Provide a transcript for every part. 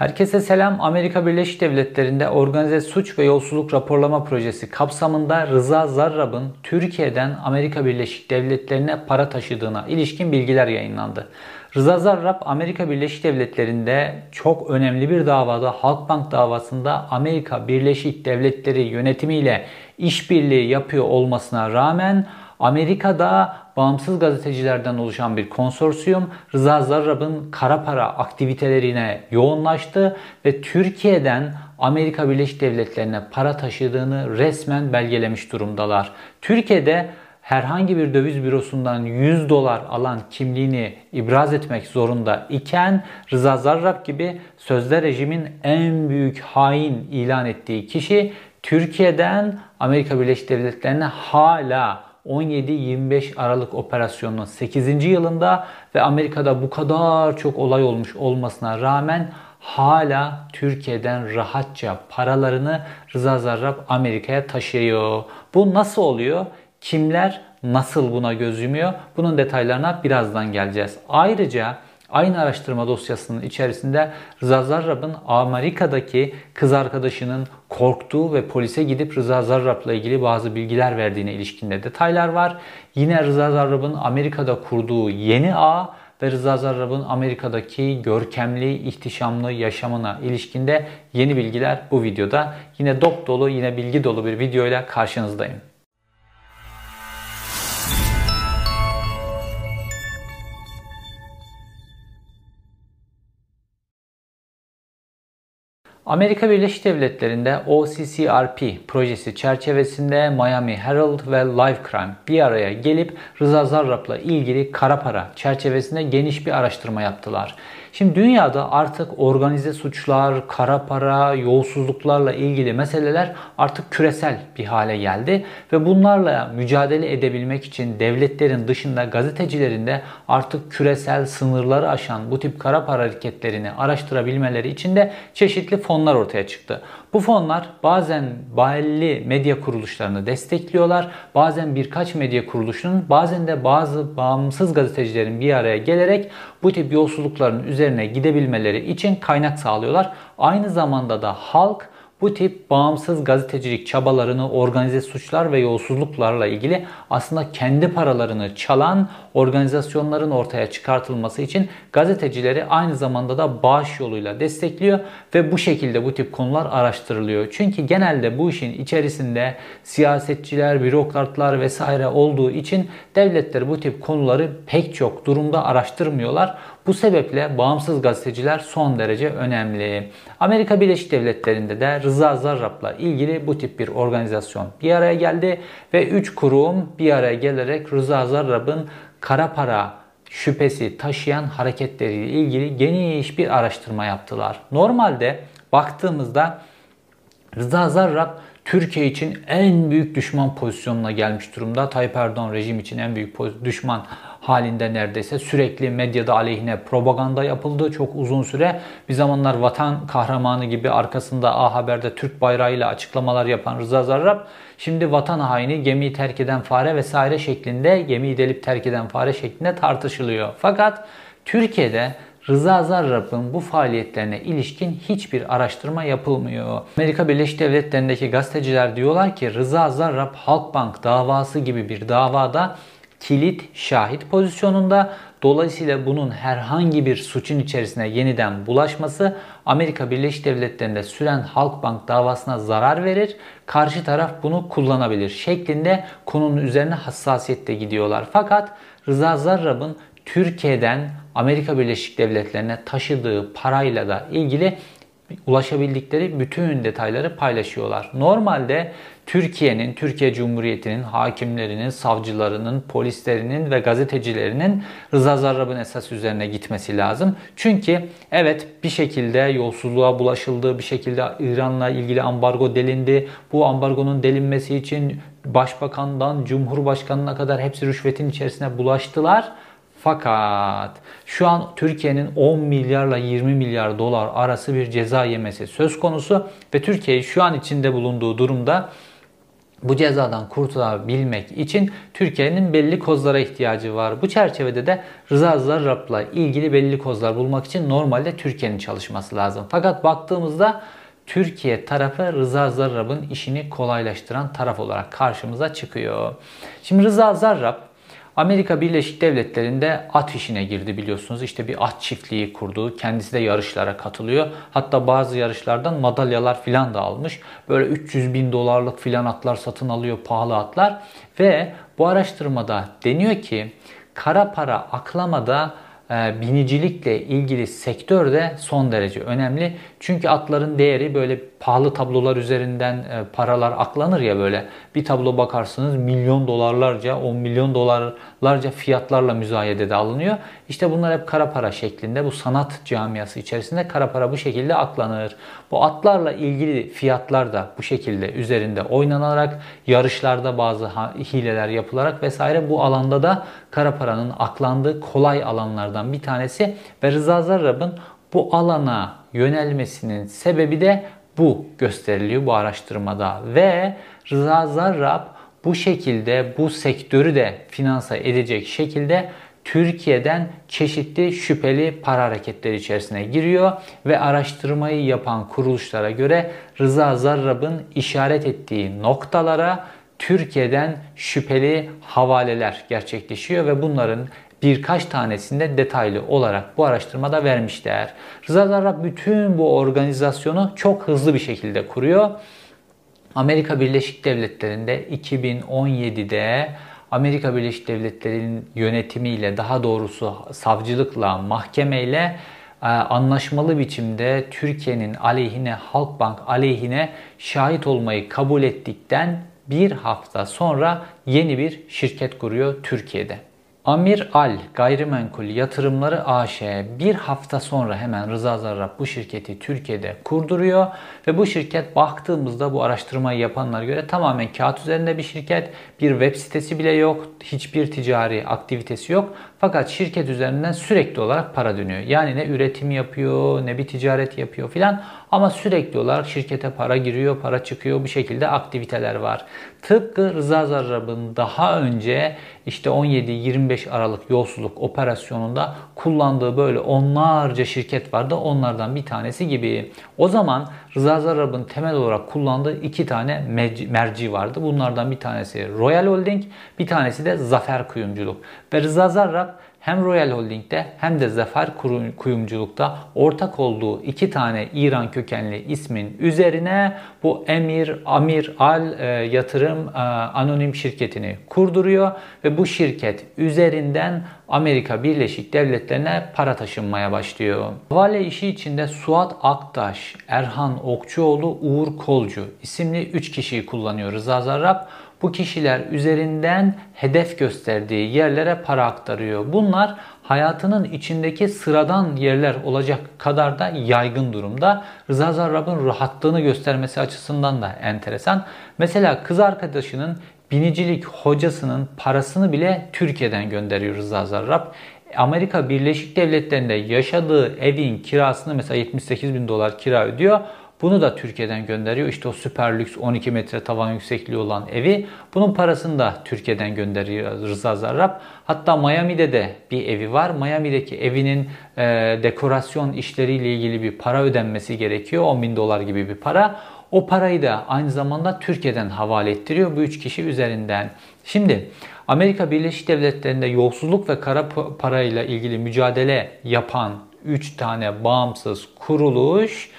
Herkese selam. Amerika Birleşik Devletleri'nde organize suç ve yolsuzluk raporlama projesi kapsamında Rıza Zarrab'ın Türkiye'den Amerika Birleşik Devletleri'ne para taşıdığına ilişkin bilgiler yayınlandı. Rıza Zarrab Amerika Birleşik Devletleri'nde çok önemli bir davada Halkbank davasında Amerika Birleşik Devletleri yönetimiyle işbirliği yapıyor olmasına rağmen Amerika'da bağımsız gazetecilerden oluşan bir konsorsiyum Rıza Zarrab'ın kara para aktivitelerine yoğunlaştı ve Türkiye'den Amerika Birleşik Devletleri'ne para taşıdığını resmen belgelemiş durumdalar. Türkiye'de herhangi bir döviz bürosundan 100 dolar alan kimliğini ibraz etmek zorunda iken Rıza Zarrab gibi sözde rejimin en büyük hain ilan ettiği kişi Türkiye'den Amerika Birleşik Devletleri'ne hala 17-25 Aralık operasyonunun 8. yılında ve Amerika'da bu kadar çok olay olmuş olmasına rağmen hala Türkiye'den rahatça paralarını Rıza Zarrab Amerika'ya taşıyor. Bu nasıl oluyor? Kimler nasıl buna göz yumuyor? Bunun detaylarına birazdan geleceğiz. Ayrıca Aynı araştırma dosyasının içerisinde Rıza Zarrab'ın Amerika'daki kız arkadaşının korktuğu ve polise gidip Rıza Zarrab'la ilgili bazı bilgiler verdiğine ilişkinde detaylar var. Yine Rıza Zarrab'ın Amerika'da kurduğu yeni ağ ve Rıza Zarrab'ın Amerika'daki görkemli, ihtişamlı yaşamına ilişkinde yeni bilgiler bu videoda. Yine dop dolu, yine bilgi dolu bir videoyla karşınızdayım. Amerika Birleşik Devletleri'nde OCCRP projesi çerçevesinde Miami Herald ve Life Crime bir araya gelip Rıza Zarrab'la ilgili kara para çerçevesinde geniş bir araştırma yaptılar. Şimdi dünyada artık organize suçlar, kara para, yolsuzluklarla ilgili meseleler artık küresel bir hale geldi ve bunlarla mücadele edebilmek için devletlerin dışında gazetecilerin de artık küresel sınırları aşan bu tip kara para hareketlerini araştırabilmeleri için de çeşitli fonlar ortaya çıktı. Bu fonlar bazen belli medya kuruluşlarını destekliyorlar. Bazen birkaç medya kuruluşunun bazen de bazı bağımsız gazetecilerin bir araya gelerek bu tip yolsuzlukların üzerine gidebilmeleri için kaynak sağlıyorlar. Aynı zamanda da halk bu tip bağımsız gazetecilik çabalarını organize suçlar ve yolsuzluklarla ilgili aslında kendi paralarını çalan organizasyonların ortaya çıkartılması için gazetecileri aynı zamanda da bağış yoluyla destekliyor ve bu şekilde bu tip konular araştırılıyor. Çünkü genelde bu işin içerisinde siyasetçiler, bürokratlar vesaire olduğu için devletler bu tip konuları pek çok durumda araştırmıyorlar. Bu sebeple bağımsız gazeteciler son derece önemli. Amerika Birleşik Devletleri'nde de Rıza Zarrab'la ilgili bu tip bir organizasyon bir araya geldi ve 3 kurum bir araya gelerek Rıza Zarrab'ın kara para şüphesi taşıyan hareketleriyle ilgili geniş bir araştırma yaptılar. Normalde baktığımızda Rıza Zarrab Türkiye için en büyük düşman pozisyonuna gelmiş durumda. Tayyip Erdoğan rejim için en büyük düşman halinde neredeyse sürekli medyada aleyhine propaganda yapıldı çok uzun süre. Bir zamanlar vatan kahramanı gibi arkasında A Haber'de Türk bayrağıyla açıklamalar yapan Rıza Zarrab şimdi vatan haini gemiyi terk eden fare vesaire şeklinde gemiyi delip terk eden fare şeklinde tartışılıyor. Fakat Türkiye'de Rıza Zarrab'ın bu faaliyetlerine ilişkin hiçbir araştırma yapılmıyor. Amerika Birleşik Devletleri'ndeki gazeteciler diyorlar ki Rıza Zarrab Halkbank davası gibi bir davada kilit şahit pozisyonunda. Dolayısıyla bunun herhangi bir suçun içerisine yeniden bulaşması Amerika Birleşik Devletleri'nde süren Halkbank davasına zarar verir. Karşı taraf bunu kullanabilir şeklinde konunun üzerine hassasiyette gidiyorlar. Fakat Rıza Zarrab'ın Türkiye'den Amerika Birleşik Devletleri'ne taşıdığı parayla da ilgili ulaşabildikleri bütün detayları paylaşıyorlar. Normalde Türkiye'nin, Türkiye Cumhuriyeti'nin hakimlerinin, savcılarının, polislerinin ve gazetecilerinin Rıza Zarrab'ın esas üzerine gitmesi lazım. Çünkü evet bir şekilde yolsuzluğa bulaşıldı, bir şekilde İran'la ilgili ambargo delindi. Bu ambargonun delinmesi için başbakandan cumhurbaşkanına kadar hepsi rüşvetin içerisine bulaştılar. Fakat şu an Türkiye'nin 10 milyarla 20 milyar dolar arası bir ceza yemesi söz konusu ve Türkiye şu an içinde bulunduğu durumda bu cezadan kurtulabilmek için Türkiye'nin belli kozlara ihtiyacı var. Bu çerçevede de Rıza Zarrab'la ilgili belli kozlar bulmak için normalde Türkiye'nin çalışması lazım. Fakat baktığımızda Türkiye tarafı Rıza Zarrab'ın işini kolaylaştıran taraf olarak karşımıza çıkıyor. Şimdi Rıza Zarrab Amerika Birleşik Devletleri'nde at işine girdi biliyorsunuz. İşte bir at çiftliği kurdu. Kendisi de yarışlara katılıyor. Hatta bazı yarışlardan madalyalar filan da almış. Böyle 300 bin dolarlık filan atlar satın alıyor, pahalı atlar. Ve bu araştırmada deniyor ki kara para aklamada e, binicilikle ilgili sektör de son derece önemli. Çünkü atların değeri böyle pahalı tablolar üzerinden e, paralar aklanır ya böyle. Bir tablo bakarsınız milyon dolarlarca, 10 milyon dolarlarca fiyatlarla müzayedede alınıyor. İşte bunlar hep kara para şeklinde. Bu sanat camiası içerisinde kara para bu şekilde aklanır. Bu atlarla ilgili fiyatlar da bu şekilde üzerinde oynanarak, yarışlarda bazı hileler yapılarak vesaire bu alanda da kara paranın aklandığı kolay alanlardan bir tanesi ve Rıza Zarrab'ın bu alana yönelmesinin sebebi de bu gösteriliyor bu araştırmada. Ve Rıza Zarrab bu şekilde bu sektörü de finanse edecek şekilde Türkiye'den çeşitli şüpheli para hareketleri içerisine giriyor ve araştırmayı yapan kuruluşlara göre Rıza Zarrab'ın işaret ettiği noktalara Türkiye'den şüpheli havaleler gerçekleşiyor ve bunların birkaç tanesinde detaylı olarak bu araştırmada vermişler. Rıza Zarrab bütün bu organizasyonu çok hızlı bir şekilde kuruyor. Amerika Birleşik Devletleri'nde 2017'de Amerika Birleşik Devletleri'nin yönetimiyle daha doğrusu savcılıkla, mahkemeyle e, anlaşmalı biçimde Türkiye'nin aleyhine, Halkbank aleyhine şahit olmayı kabul ettikten bir hafta sonra yeni bir şirket kuruyor Türkiye'de. Amir Al Gayrimenkul Yatırımları AŞ bir hafta sonra hemen Rıza Zarrab bu şirketi Türkiye'de kurduruyor ve bu şirket baktığımızda bu araştırmayı yapanlar göre tamamen kağıt üzerinde bir şirket. Bir web sitesi bile yok, hiçbir ticari aktivitesi yok. Fakat şirket üzerinden sürekli olarak para dönüyor. Yani ne üretim yapıyor, ne bir ticaret yapıyor filan. Ama sürekli olarak şirkete para giriyor, para çıkıyor. Bu şekilde aktiviteler var. Tıpkı Rıza Zarrab'ın daha önce işte 17-25 Aralık yolsuzluk operasyonunda kullandığı böyle onlarca şirket vardı. Onlardan bir tanesi gibi. O zaman Rıza Zarrab'ın temel olarak kullandığı iki tane merci vardı. Bunlardan bir tanesi Royal Holding, bir tanesi de Zafer Kuyumculuk. Ve Rıza Zarrab hem Royal Holding'de hem de Zafer Kuyumculuk'ta ortak olduğu iki tane İran kökenli ismin üzerine bu Emir Amir Al e, Yatırım e, Anonim şirketini kurduruyor ve bu şirket üzerinden Amerika Birleşik Devletleri'ne para taşınmaya başlıyor. Havale işi içinde Suat Aktaş, Erhan Okçuoğlu, Uğur Kolcu isimli 3 kişiyi kullanıyor Rıza Zarrab bu kişiler üzerinden hedef gösterdiği yerlere para aktarıyor. Bunlar hayatının içindeki sıradan yerler olacak kadar da yaygın durumda. Rıza Zarrab'ın rahatlığını göstermesi açısından da enteresan. Mesela kız arkadaşının binicilik hocasının parasını bile Türkiye'den gönderiyor Rıza Zarrab. Amerika Birleşik Devletleri'nde yaşadığı evin kirasını mesela 78 bin dolar kira ödüyor. Bunu da Türkiye'den gönderiyor. İşte o süper lüks 12 metre tavan yüksekliği olan evi. Bunun parasını da Türkiye'den gönderiyor Rıza Zarrab. Hatta Miami'de de bir evi var. Miami'deki evinin e, dekorasyon işleriyle ilgili bir para ödenmesi gerekiyor. 10 bin dolar gibi bir para. O parayı da aynı zamanda Türkiye'den havale ettiriyor bu üç kişi üzerinden. Şimdi Amerika Birleşik Devletleri'nde yolsuzluk ve kara parayla ilgili mücadele yapan 3 tane bağımsız kuruluş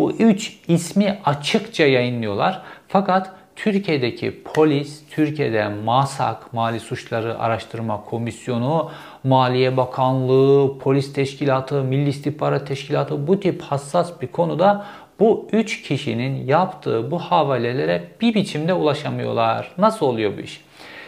bu üç ismi açıkça yayınlıyorlar. Fakat Türkiye'deki polis, Türkiye'de MASAK, Mali Suçları Araştırma Komisyonu, Maliye Bakanlığı, Polis Teşkilatı, Milli İstihbarat Teşkilatı bu tip hassas bir konuda bu üç kişinin yaptığı bu havalelere bir biçimde ulaşamıyorlar. Nasıl oluyor bu iş?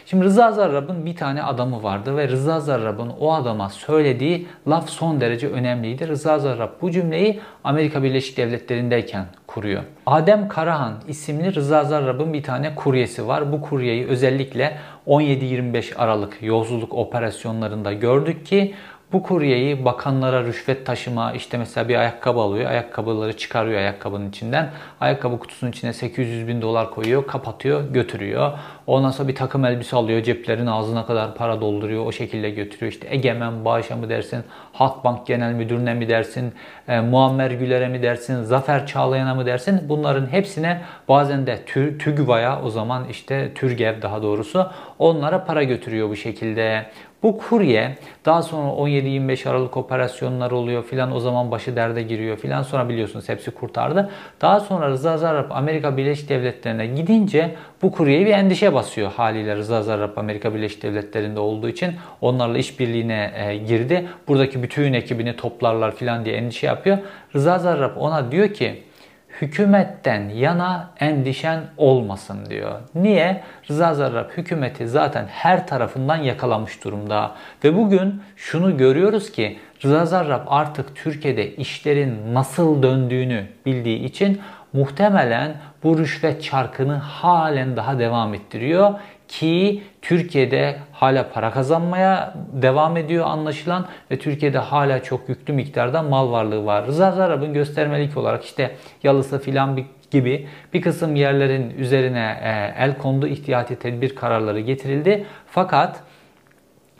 Şimdi Rıza Zarrab'ın bir tane adamı vardı ve Rıza Zarrab'ın o adama söylediği laf son derece önemliydi. Rıza Zarrab bu cümleyi Amerika Birleşik Devletleri'ndeyken kuruyor. Adem Karahan isimli Rıza Zarrab'ın bir tane kuryesi var. Bu kuryeyi özellikle 17-25 Aralık yolsuzluk operasyonlarında gördük ki Bu kuryeyi bakanlara rüşvet taşıma, işte mesela bir ayakkabı alıyor, ayakkabıları çıkarıyor ayakkabının içinden. Ayakkabı kutusunun içine 800 bin dolar koyuyor, kapatıyor, götürüyor. Ondan sonra bir takım elbise alıyor, ceplerin ağzına kadar para dolduruyor, o şekilde götürüyor. İşte Egemen Bağış'a mı dersin, Halkbank Genel Müdürü'ne mi dersin, e, Muammer Güler'e mi dersin, Zafer Çağlayan'a mı dersin? Bunların hepsine bazen de TÜGVA'ya o zaman işte TÜRGEV daha doğrusu onlara para götürüyor bu şekilde. Bu kurye daha sonra 17-25 Aralık operasyonlar oluyor filan o zaman başı derde giriyor filan sonra biliyorsunuz hepsi kurtardı. Daha sonra Rıza Zarrab Amerika Birleşik Devletleri'ne gidince bu kuryeyi bir endişe basıyor haliyle Rıza Zarrab Amerika Birleşik Devletleri'nde olduğu için onlarla işbirliğine e, girdi. Buradaki bütün ekibini toplarlar filan diye endişe yapıyor. Rıza Zarrab ona diyor ki hükümetten yana endişen olmasın diyor. Niye? Rıza Zarrab hükümeti zaten her tarafından yakalamış durumda. Ve bugün şunu görüyoruz ki Rıza Zarrab artık Türkiye'de işlerin nasıl döndüğünü bildiği için muhtemelen bu rüşvet çarkını halen daha devam ettiriyor ki Türkiye'de hala para kazanmaya devam ediyor anlaşılan ve Türkiye'de hala çok yüklü miktarda mal varlığı var. Rıza Zarrab'ın göstermelik olarak işte yalısı filan gibi bir kısım yerlerin üzerine e, el kondu ihtiyati tedbir kararları getirildi. Fakat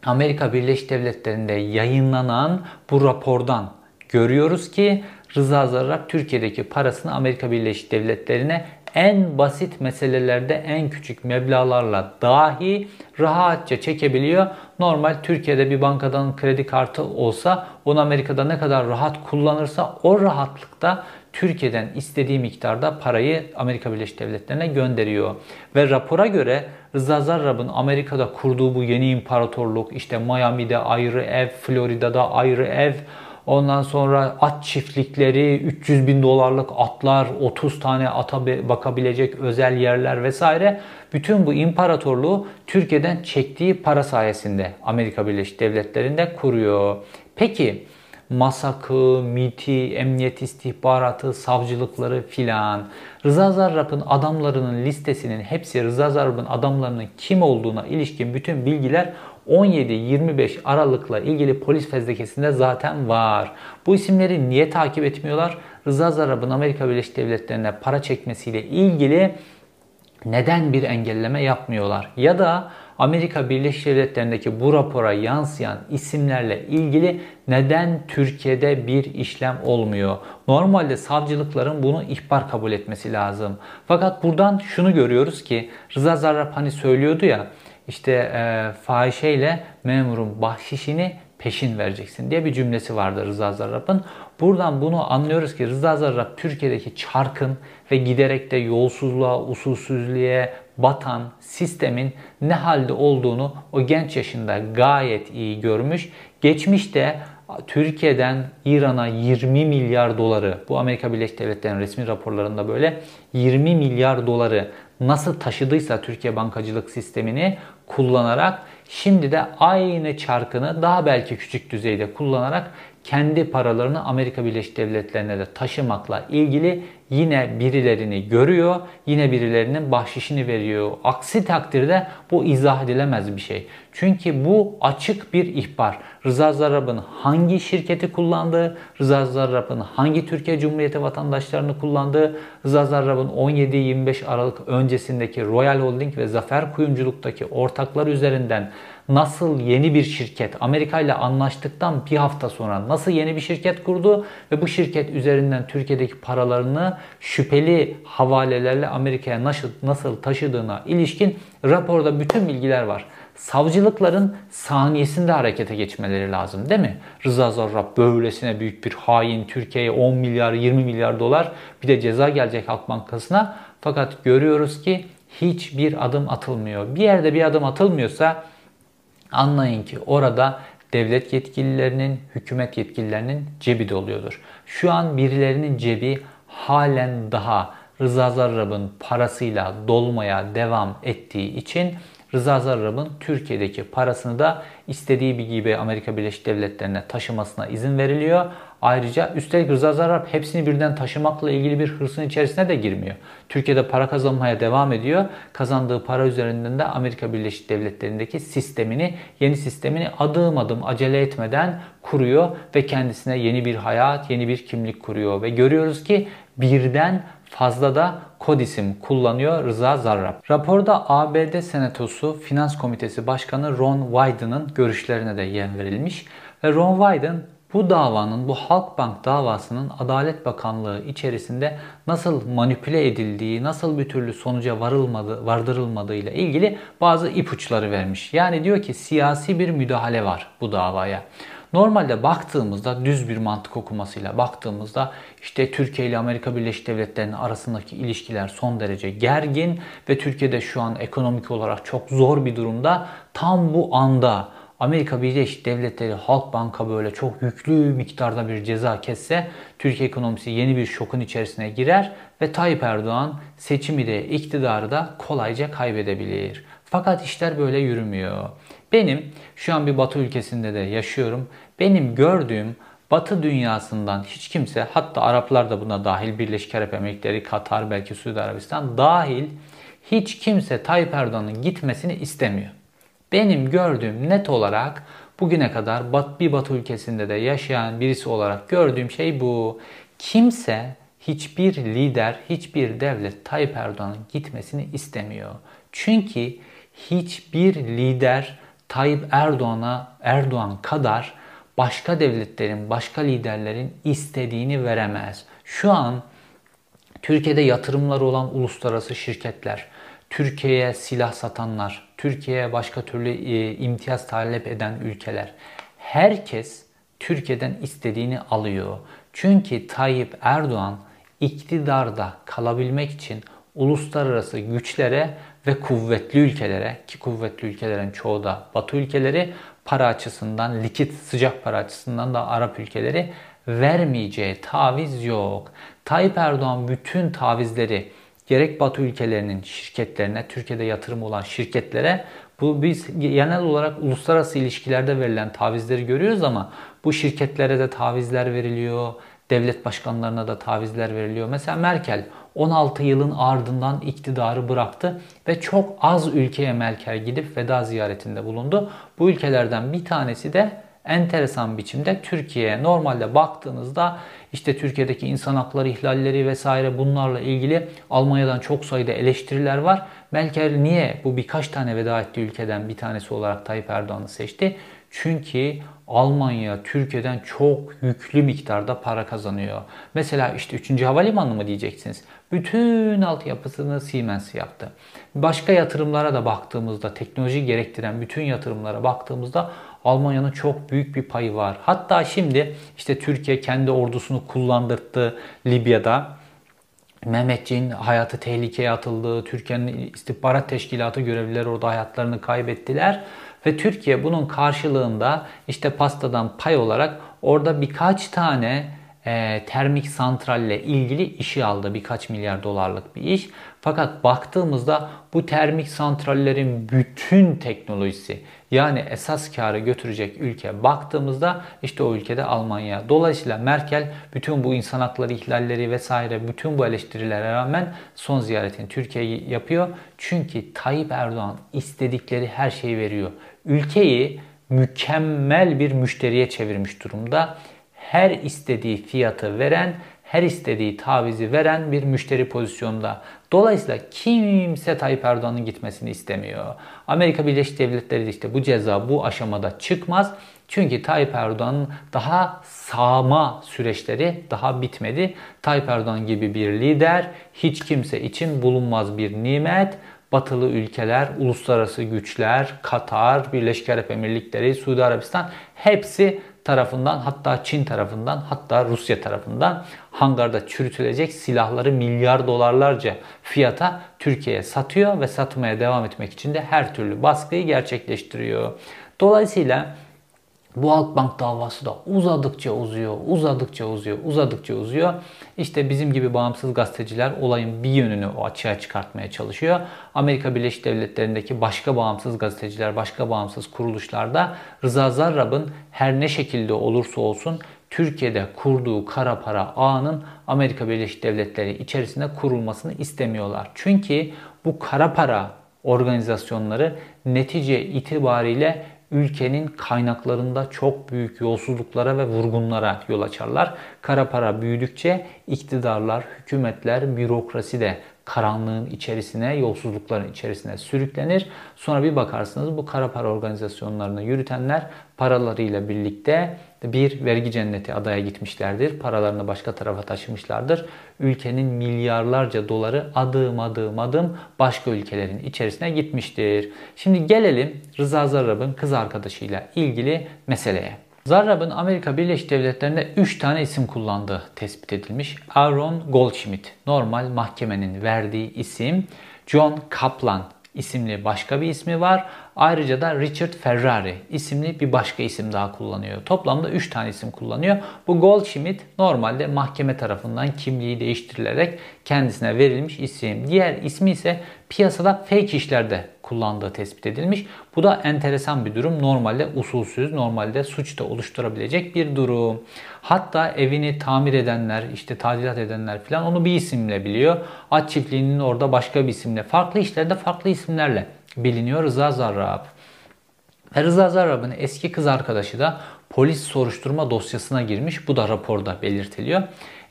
Amerika Birleşik Devletleri'nde yayınlanan bu rapordan görüyoruz ki Rıza Zarrab Türkiye'deki parasını Amerika Birleşik Devletleri'ne en basit meselelerde en küçük meblalarla dahi rahatça çekebiliyor. Normal Türkiye'de bir bankadan kredi kartı olsa onu Amerika'da ne kadar rahat kullanırsa o rahatlıkta Türkiye'den istediği miktarda parayı Amerika Birleşik Devletleri'ne gönderiyor. Ve rapora göre Rıza Zarrab'ın Amerika'da kurduğu bu yeni imparatorluk işte Miami'de ayrı ev, Florida'da ayrı ev, Ondan sonra at çiftlikleri, 300 bin dolarlık atlar, 30 tane ata bakabilecek özel yerler vesaire. Bütün bu imparatorluğu Türkiye'den çektiği para sayesinde Amerika Birleşik Devletleri'nde kuruyor. Peki MASAK'ı, MIT'i, emniyet istihbaratı, savcılıkları filan. Rıza Zarrab'ın adamlarının listesinin hepsi Rıza Zarrab'ın adamlarının kim olduğuna ilişkin bütün bilgiler 17-25 Aralık'la ilgili polis fezlekesinde zaten var. Bu isimleri niye takip etmiyorlar? Rıza Zarrab'ın Amerika Birleşik Devletleri'ne para çekmesiyle ilgili neden bir engelleme yapmıyorlar? Ya da Amerika Birleşik Devletleri'ndeki bu rapora yansıyan isimlerle ilgili neden Türkiye'de bir işlem olmuyor? Normalde savcılıkların bunu ihbar kabul etmesi lazım. Fakat buradan şunu görüyoruz ki Rıza Zarrab hani söylüyordu ya işte e, fahişeyle memurun bahşişini peşin vereceksin diye bir cümlesi vardı Rıza Zarrab'ın. Buradan bunu anlıyoruz ki Rıza Zarrab Türkiye'deki çarkın ve giderek de yolsuzluğa, usulsüzlüğe batan sistemin ne halde olduğunu o genç yaşında gayet iyi görmüş. Geçmişte Türkiye'den İran'a 20 milyar doları, bu Amerika Birleşik Devletleri'nin resmi raporlarında böyle 20 milyar doları nasıl taşıdıysa Türkiye bankacılık sistemini kullanarak şimdi de aynı çarkını daha belki küçük düzeyde kullanarak kendi paralarını Amerika Birleşik Devletleri'ne de taşımakla ilgili yine birilerini görüyor, yine birilerinin bahşişini veriyor. Aksi takdirde bu izah edilemez bir şey. Çünkü bu açık bir ihbar. Rıza Zarrab'ın hangi şirketi kullandığı, Rıza Zarrab'ın hangi Türkiye Cumhuriyeti vatandaşlarını kullandığı, Rıza Zarrab'ın 17-25 Aralık öncesindeki Royal Holding ve Zafer Kuyumculuk'taki ortaklar üzerinden nasıl yeni bir şirket Amerika ile anlaştıktan bir hafta sonra nasıl yeni bir şirket kurdu ve bu şirket üzerinden Türkiye'deki paralarını şüpheli havalelerle Amerika'ya nasıl, nasıl taşıdığına ilişkin raporda bütün bilgiler var. Savcılıkların saniyesinde harekete geçmeleri lazım değil mi? Rıza Zarrab böylesine büyük bir hain Türkiye'ye 10 milyar 20 milyar dolar bir de ceza gelecek Halk Bankası'na. Fakat görüyoruz ki hiçbir adım atılmıyor. Bir yerde bir adım atılmıyorsa Anlayın ki orada devlet yetkililerinin, hükümet yetkililerinin cebi doluyordur. Şu an birilerinin cebi halen daha Rıza Zarrab'ın parasıyla dolmaya devam ettiği için Rıza Zarrab'ın Türkiye'deki parasını da istediği bir gibi Amerika Birleşik Devletleri'ne taşımasına izin veriliyor. Ayrıca üstelik Rıza Zarrab hepsini birden taşımakla ilgili bir hırsın içerisine de girmiyor. Türkiye'de para kazanmaya devam ediyor. Kazandığı para üzerinden de Amerika Birleşik Devletleri'ndeki sistemini, yeni sistemini adım adım acele etmeden kuruyor ve kendisine yeni bir hayat, yeni bir kimlik kuruyor ve görüyoruz ki birden fazla da kod isim kullanıyor Rıza Zarrab. Raporda ABD Senatosu Finans Komitesi Başkanı Ron Wyden'ın görüşlerine de yer verilmiş ve Ron Wyden bu davanın, bu Halkbank davasının Adalet Bakanlığı içerisinde nasıl manipüle edildiği, nasıl bir türlü sonuca varılmadı, vardırılmadığı ile ilgili bazı ipuçları vermiş. Yani diyor ki siyasi bir müdahale var bu davaya. Normalde baktığımızda düz bir mantık okumasıyla baktığımızda işte Türkiye ile Amerika Birleşik Devletleri'nin arasındaki ilişkiler son derece gergin ve Türkiye'de şu an ekonomik olarak çok zor bir durumda. Tam bu anda Amerika Birleşik Devletleri Halk Banka böyle çok yüklü miktarda bir ceza kesse Türkiye ekonomisi yeni bir şokun içerisine girer ve Tayyip Erdoğan seçimi de iktidarı da kolayca kaybedebilir. Fakat işler böyle yürümüyor. Benim şu an bir batı ülkesinde de yaşıyorum. Benim gördüğüm Batı dünyasından hiç kimse hatta Araplar da buna dahil Birleşik Arap Emirlikleri, Katar, belki Suudi Arabistan dahil hiç kimse Tayyip Erdoğan'ın gitmesini istemiyor. Benim gördüğüm net olarak bugüne kadar bir Batı ülkesinde de yaşayan birisi olarak gördüğüm şey bu. Kimse hiçbir lider, hiçbir devlet Tayyip Erdoğan'ın gitmesini istemiyor. Çünkü hiçbir lider Tayyip Erdoğan'a Erdoğan kadar başka devletlerin, başka liderlerin istediğini veremez. Şu an Türkiye'de yatırımları olan uluslararası şirketler, Türkiye'ye silah satanlar, Türkiye'ye başka türlü e, imtiyaz talep eden ülkeler. Herkes Türkiye'den istediğini alıyor. Çünkü Tayyip Erdoğan iktidarda kalabilmek için uluslararası güçlere ve kuvvetli ülkelere ki kuvvetli ülkelerin çoğu da Batı ülkeleri para açısından, likit sıcak para açısından da Arap ülkeleri vermeyeceği taviz yok. Tayyip Erdoğan bütün tavizleri gerek Batı ülkelerinin şirketlerine, Türkiye'de yatırım olan şirketlere bu biz genel olarak uluslararası ilişkilerde verilen tavizleri görüyoruz ama bu şirketlere de tavizler veriliyor, devlet başkanlarına da tavizler veriliyor. Mesela Merkel 16 yılın ardından iktidarı bıraktı ve çok az ülkeye Merkel gidip veda ziyaretinde bulundu. Bu ülkelerden bir tanesi de enteresan biçimde Türkiye'ye normalde baktığınızda işte Türkiye'deki insan hakları ihlalleri vesaire bunlarla ilgili Almanya'dan çok sayıda eleştiriler var. Merkel niye bu birkaç tane veda ettiği ülkeden bir tanesi olarak Tayyip Erdoğan'ı seçti? Çünkü Almanya Türkiye'den çok yüklü miktarda para kazanıyor. Mesela işte 3. Havalimanı mı diyeceksiniz? Bütün altyapısını Siemens yaptı. Başka yatırımlara da baktığımızda, teknoloji gerektiren bütün yatırımlara baktığımızda Almanya'nın çok büyük bir payı var. Hatta şimdi işte Türkiye kendi ordusunu kullandırdı Libya'da. Mehmetçiğin hayatı tehlikeye atıldı. Türkiye'nin istihbarat teşkilatı görevlileri orada hayatlarını kaybettiler. Ve Türkiye bunun karşılığında işte pastadan pay olarak orada birkaç tane e, termik santralle ilgili işi aldı. Birkaç milyar dolarlık bir iş. Fakat baktığımızda bu termik santrallerin bütün teknolojisi yani esas karı götürecek ülke baktığımızda işte o ülkede Almanya. Dolayısıyla Merkel bütün bu insan hakları ihlalleri vesaire bütün bu eleştirilere rağmen son ziyaretini Türkiye'ye yapıyor. Çünkü Tayyip Erdoğan istedikleri her şeyi veriyor. Ülkeyi mükemmel bir müşteriye çevirmiş durumda her istediği fiyatı veren, her istediği tavizi veren bir müşteri pozisyonda. Dolayısıyla kimse Tayyip Erdoğan'ın gitmesini istemiyor. Amerika Birleşik Devletleri de işte bu ceza bu aşamada çıkmaz. Çünkü Tayyip Erdoğan'ın daha sağma süreçleri daha bitmedi. Tayyip Erdoğan gibi bir lider hiç kimse için bulunmaz bir nimet. Batılı ülkeler, uluslararası güçler, Katar, Birleşik Arap Emirlikleri, Suudi Arabistan hepsi tarafından hatta Çin tarafından hatta Rusya tarafından hangarda çürütülecek silahları milyar dolarlarca fiyata Türkiye'ye satıyor ve satmaya devam etmek için de her türlü baskıyı gerçekleştiriyor. Dolayısıyla bu Halkbank davası da uzadıkça uzuyor, uzadıkça uzuyor, uzadıkça uzuyor. İşte bizim gibi bağımsız gazeteciler olayın bir yönünü o açığa çıkartmaya çalışıyor. Amerika Birleşik Devletleri'ndeki başka bağımsız gazeteciler, başka bağımsız kuruluşlarda Rıza Zarrab'ın her ne şekilde olursa olsun Türkiye'de kurduğu kara para ağının Amerika Birleşik Devletleri içerisinde kurulmasını istemiyorlar. Çünkü bu kara para organizasyonları netice itibariyle ülkenin kaynaklarında çok büyük yolsuzluklara ve vurgunlara yol açarlar. Kara para büyüdükçe iktidarlar, hükümetler, bürokrasi de karanlığın içerisine, yolsuzlukların içerisine sürüklenir. Sonra bir bakarsınız bu kara para organizasyonlarını yürütenler paralarıyla birlikte bir vergi cenneti adaya gitmişlerdir. Paralarını başka tarafa taşımışlardır. Ülkenin milyarlarca doları adım adım adım başka ülkelerin içerisine gitmiştir. Şimdi gelelim Rıza Zarrab'ın kız arkadaşıyla ilgili meseleye. Zarrab'ın Amerika Birleşik Devletleri'nde 3 tane isim kullandığı tespit edilmiş. Aaron Goldschmidt normal mahkemenin verdiği isim. John Kaplan isimli başka bir ismi var. Ayrıca da Richard Ferrari isimli bir başka isim daha kullanıyor. Toplamda 3 tane isim kullanıyor. Bu Goldschmidt normalde mahkeme tarafından kimliği değiştirilerek kendisine verilmiş isim. Diğer ismi ise piyasada fake işlerde kullandığı tespit edilmiş. Bu da enteresan bir durum. Normalde usulsüz, normalde suçta oluşturabilecek bir durum. Hatta evini tamir edenler, işte tadilat edenler falan onu bir isimle biliyor. At çiftliğinin orada başka bir isimle, farklı işlerde farklı isimlerle biliniyor Rıza Zarrab. Rıza Zarrab'ın eski kız arkadaşı da polis soruşturma dosyasına girmiş. Bu da raporda belirtiliyor.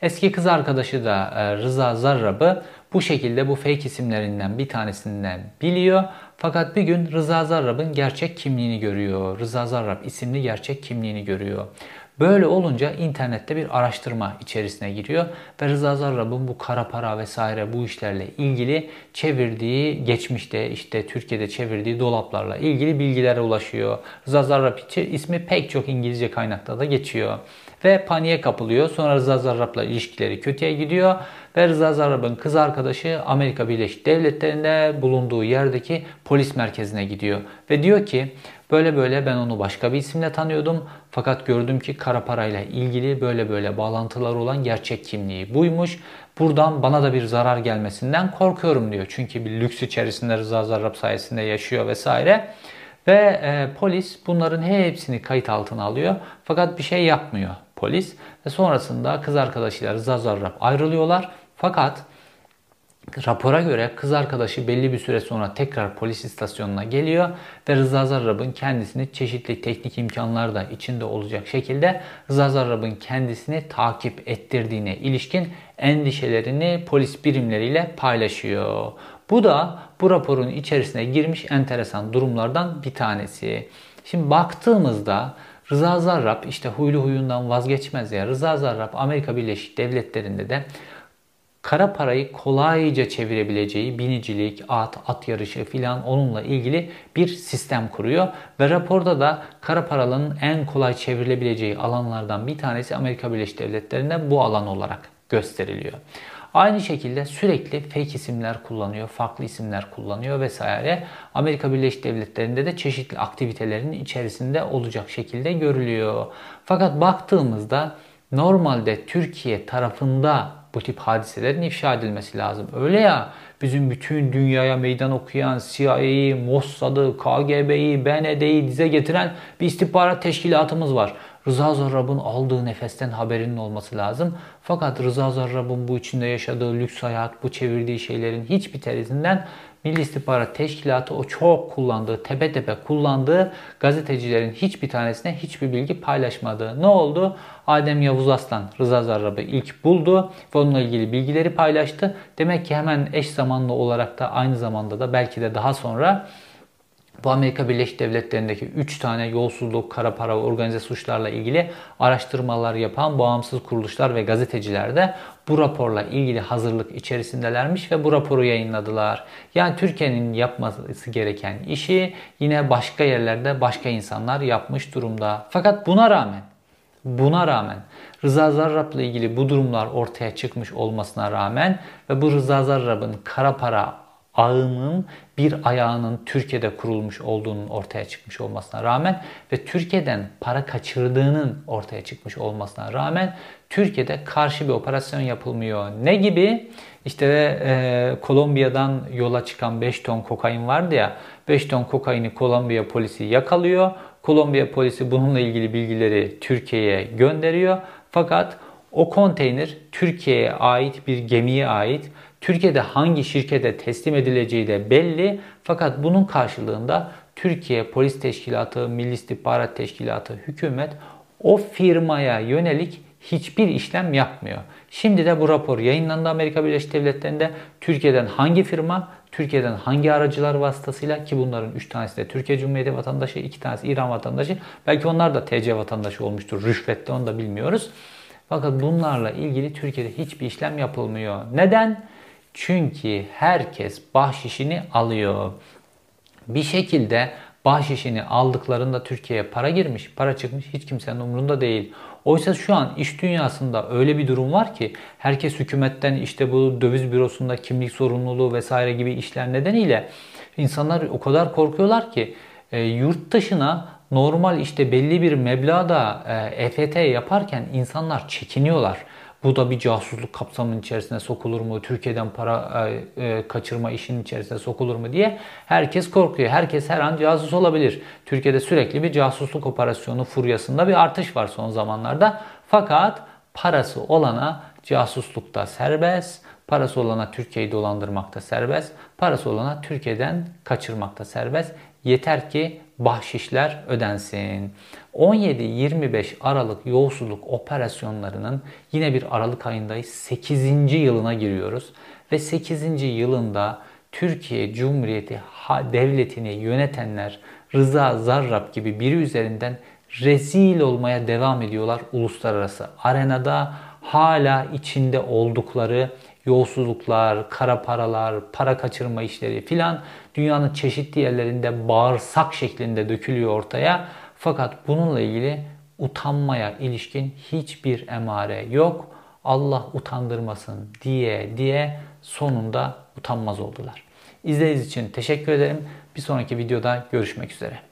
Eski kız arkadaşı da e, Rıza Zarrab'ı bu şekilde bu fake isimlerinden bir tanesinden biliyor. Fakat bir gün Rıza Zarrab'ın gerçek kimliğini görüyor. Rıza Zarrab isimli gerçek kimliğini görüyor. Böyle olunca internette bir araştırma içerisine giriyor ve Rıza Zarrab'ın bu kara para vesaire bu işlerle ilgili çevirdiği geçmişte işte Türkiye'de çevirdiği dolaplarla ilgili bilgilere ulaşıyor. Rıza Zarrab ismi pek çok İngilizce kaynakta da geçiyor ve paniğe kapılıyor. Sonra Rıza Zarrab'la ilişkileri kötüye gidiyor ve Rıza Zarrab'ın kız arkadaşı Amerika Birleşik Devletleri'nde bulunduğu yerdeki polis merkezine gidiyor ve diyor ki Böyle böyle ben onu başka bir isimle tanıyordum. Fakat gördüm ki kara parayla ilgili böyle böyle bağlantılar olan gerçek kimliği buymuş. Buradan bana da bir zarar gelmesinden korkuyorum diyor. Çünkü bir lüks içerisinde Rıza Zarrab sayesinde yaşıyor vesaire. Ve e, polis bunların hepsini kayıt altına alıyor. Fakat bir şey yapmıyor polis. Ve sonrasında kız arkadaşıyla Rıza Zarrab ayrılıyorlar. Fakat Rapora göre kız arkadaşı belli bir süre sonra tekrar polis istasyonuna geliyor ve Rıza Zarrab'ın kendisini çeşitli teknik imkanlar da içinde olacak şekilde Rıza Zarrab'ın kendisini takip ettirdiğine ilişkin endişelerini polis birimleriyle paylaşıyor. Bu da bu raporun içerisine girmiş enteresan durumlardan bir tanesi. Şimdi baktığımızda Rıza Zarrab işte huylu huyundan vazgeçmez ya. Rıza Zarrab Amerika Birleşik Devletleri'nde de kara parayı kolayca çevirebileceği binicilik, at, at yarışı filan onunla ilgili bir sistem kuruyor. Ve raporda da kara paralının en kolay çevrilebileceği alanlardan bir tanesi Amerika Birleşik Devletleri'nde bu alan olarak gösteriliyor. Aynı şekilde sürekli fake isimler kullanıyor, farklı isimler kullanıyor vesaire. Amerika Birleşik Devletleri'nde de çeşitli aktivitelerin içerisinde olacak şekilde görülüyor. Fakat baktığımızda normalde Türkiye tarafında bu tip hadiselerin ifşa edilmesi lazım. Öyle ya bizim bütün dünyaya meydan okuyan CIA'yı, Mossad'ı, KGB'yi, BND'yi dize getiren bir istihbarat teşkilatımız var. Rıza Zarrab'ın aldığı nefesten haberinin olması lazım. Fakat Rıza Zarrab'ın bu içinde yaşadığı lüks hayat, bu çevirdiği şeylerin hiçbir terisinden Milli İstihbarat Teşkilatı o çok kullandığı, tepe tepe kullandığı gazetecilerin hiçbir tanesine hiçbir bilgi paylaşmadı. Ne oldu? Adem Yavuz Aslan Rıza Zarrab'ı ilk buldu ve onunla ilgili bilgileri paylaştı. Demek ki hemen eş zamanlı olarak da aynı zamanda da belki de daha sonra bu Amerika Birleşik Devletleri'ndeki 3 tane yolsuzluk, kara para ve organize suçlarla ilgili araştırmalar yapan bağımsız kuruluşlar ve gazeteciler de bu raporla ilgili hazırlık içerisindelermiş ve bu raporu yayınladılar. Yani Türkiye'nin yapması gereken işi yine başka yerlerde başka insanlar yapmış durumda. Fakat buna rağmen Buna rağmen Rıza Zarrab'la ilgili bu durumlar ortaya çıkmış olmasına rağmen ve bu Rıza Zarrab'ın kara para ağının bir ayağının Türkiye'de kurulmuş olduğunun ortaya çıkmış olmasına rağmen ve Türkiye'den para kaçırdığının ortaya çıkmış olmasına rağmen Türkiye'de karşı bir operasyon yapılmıyor. Ne gibi? İşte e, Kolombiya'dan yola çıkan 5 ton kokain vardı ya 5 ton kokaini Kolombiya polisi yakalıyor. Kolombiya polisi bununla ilgili bilgileri Türkiye'ye gönderiyor. Fakat o konteyner Türkiye'ye ait bir gemiye ait. Türkiye'de hangi şirkete teslim edileceği de belli. Fakat bunun karşılığında Türkiye Polis Teşkilatı, Milli İstihbarat Teşkilatı, hükümet o firmaya yönelik hiçbir işlem yapmıyor. Şimdi de bu rapor yayınlandı Amerika Birleşik Devletleri'nde. Türkiye'den hangi firma, Türkiye'den hangi aracılar vasıtasıyla ki bunların 3 tanesi de Türkiye Cumhuriyeti vatandaşı, 2 tanesi İran vatandaşı. Belki onlar da TC vatandaşı olmuştur. Rüşvette onu da bilmiyoruz. Fakat bunlarla ilgili Türkiye'de hiçbir işlem yapılmıyor. Neden? Çünkü herkes bahşişini alıyor. Bir şekilde bahşişini aldıklarında Türkiye'ye para girmiş, para çıkmış hiç kimsenin umurunda değil. Oysa şu an iş dünyasında öyle bir durum var ki herkes hükümetten işte bu döviz bürosunda kimlik sorumluluğu vesaire gibi işler nedeniyle insanlar o kadar korkuyorlar ki e, yurt dışına normal işte belli bir meblağda EFT yaparken insanlar çekiniyorlar. Bu da bir casusluk kapsamının içerisine sokulur mu? Türkiye'den para e, e, kaçırma işinin içerisine sokulur mu diye herkes korkuyor. Herkes her an casus olabilir. Türkiye'de sürekli bir casusluk operasyonu furyasında bir artış var son zamanlarda. Fakat parası olana casuslukta serbest, parası olana Türkiye'yi dolandırmakta serbest, parası olana Türkiye'den kaçırmakta serbest. Yeter ki bahşişler ödensin. 17-25 Aralık yolsuzluk operasyonlarının yine bir Aralık ayındayız. 8. yılına giriyoruz. Ve 8. yılında Türkiye Cumhuriyeti devletini yönetenler Rıza Zarrab gibi biri üzerinden rezil olmaya devam ediyorlar uluslararası arenada. Hala içinde oldukları yolsuzluklar, kara paralar, para kaçırma işleri filan dünyanın çeşitli yerlerinde bağırsak şeklinde dökülüyor ortaya. Fakat bununla ilgili utanmaya ilişkin hiçbir emare yok. Allah utandırmasın diye diye sonunda utanmaz oldular. İzlediğiniz için teşekkür ederim. Bir sonraki videoda görüşmek üzere.